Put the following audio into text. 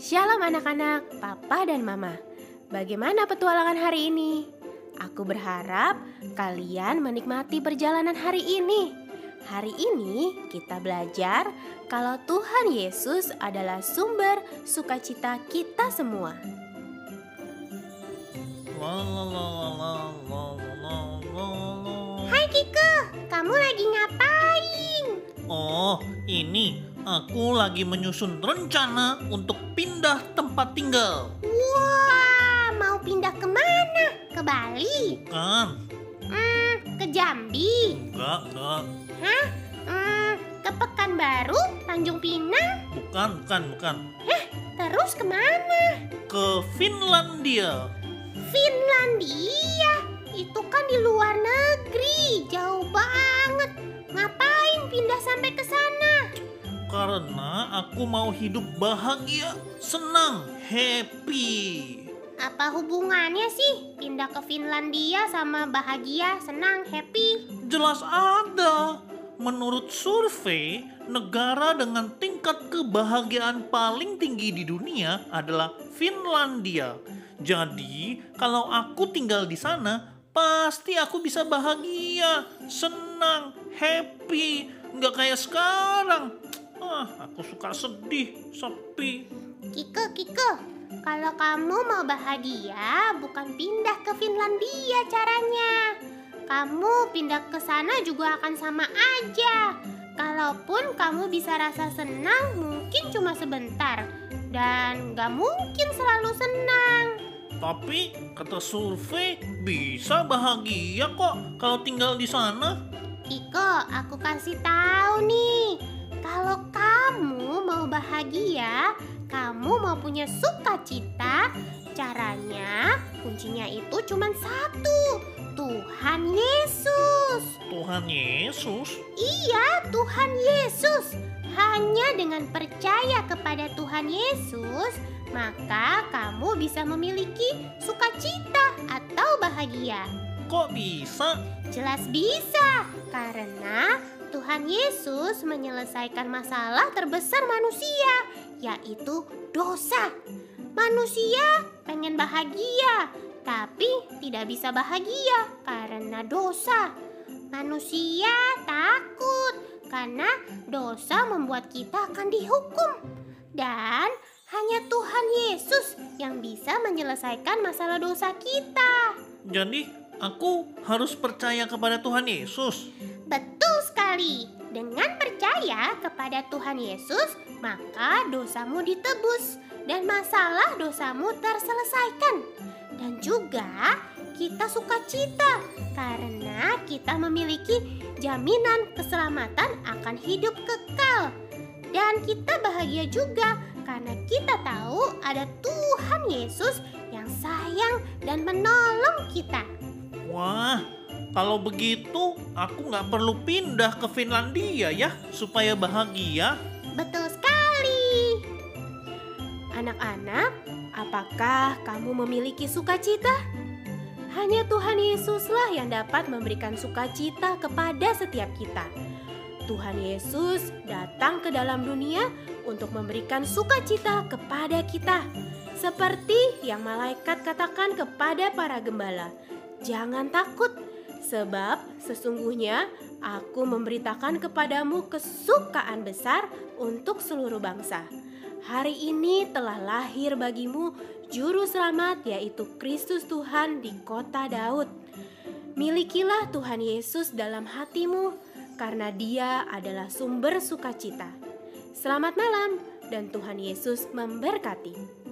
Shalom anak-anak, papa dan mama. Bagaimana petualangan hari ini? Aku berharap kalian menikmati perjalanan hari ini. Hari ini kita belajar kalau Tuhan Yesus adalah sumber sukacita kita semua. Hai Kiko, kamu lagi ngapain? Oh, ini aku lagi menyusun rencana untuk pindah tempat tinggal. Wah, mau pindah ke mana? Ke Bali? Bukan, Hmm, ke Jambi? enggak, enggak. Hah? Hmm, ke Pekanbaru? Tanjung Pinang? Bukan, bukan, bukan. Terus ke mana? Ke Finlandia. Finlandia? Itu kan di luar negeri, jauh banget. Ngapain pindah sampai ke sana? Karena aku mau hidup bahagia, senang, happy. Apa hubungannya sih pindah ke Finlandia sama bahagia, senang, happy? Jelas ada. Menurut survei, negara dengan tingkat kebahagiaan paling tinggi di dunia adalah Finlandia. Jadi, kalau aku tinggal di sana, pasti aku bisa bahagia, senang, happy. Nggak kayak sekarang. Ah, aku suka sedih, sepi. Kiko, Kiko, kalau kamu mau bahagia, bukan pindah ke Finlandia caranya. Kamu pindah ke sana juga akan sama aja. Kalaupun kamu bisa rasa senang, mungkin cuma sebentar. Dan gak mungkin selalu senang. Tapi, kata survei, bisa bahagia kok kalau tinggal di sana. Kiko, aku kasih tahu nih. Kalau kamu mau bahagia, kamu mau punya sukacita, caranya kuncinya itu cuma satu. Tuhan Yesus. Tuhan Yesus Iya, Tuhan Yesus. Hanya dengan percaya kepada Tuhan Yesus, maka kamu bisa memiliki sukacita atau bahagia. kok bisa? Jelas bisa, karena Tuhan Yesus menyelesaikan masalah terbesar manusia, yaitu dosa. Manusia pengen bahagia, tapi tidak bisa bahagia karena dosa. Manusia takut karena dosa membuat kita akan dihukum. Dan hanya Tuhan Yesus yang bisa menyelesaikan masalah dosa kita. Jadi, aku harus percaya kepada Tuhan Yesus. Betul percaya kepada Tuhan Yesus, maka dosamu ditebus dan masalah dosamu terselesaikan. Dan juga kita sukacita karena kita memiliki jaminan keselamatan akan hidup kekal. Dan kita bahagia juga karena kita tahu ada Tuhan Yesus yang sayang dan menolong kita. Wah, kalau begitu aku nggak perlu pindah ke Finlandia ya supaya bahagia. Betul sekali. Anak-anak, apakah kamu memiliki sukacita? Hanya Tuhan Yesuslah yang dapat memberikan sukacita kepada setiap kita. Tuhan Yesus datang ke dalam dunia untuk memberikan sukacita kepada kita. Seperti yang malaikat katakan kepada para gembala, "Jangan takut, sebab sesungguhnya aku memberitakan kepadamu kesukaan besar untuk seluruh bangsa." Hari ini telah lahir bagimu juru selamat yaitu Kristus Tuhan di kota Daud. Milikilah Tuhan Yesus dalam hatimu karena dia adalah sumber sukacita. Selamat malam dan Tuhan Yesus memberkati.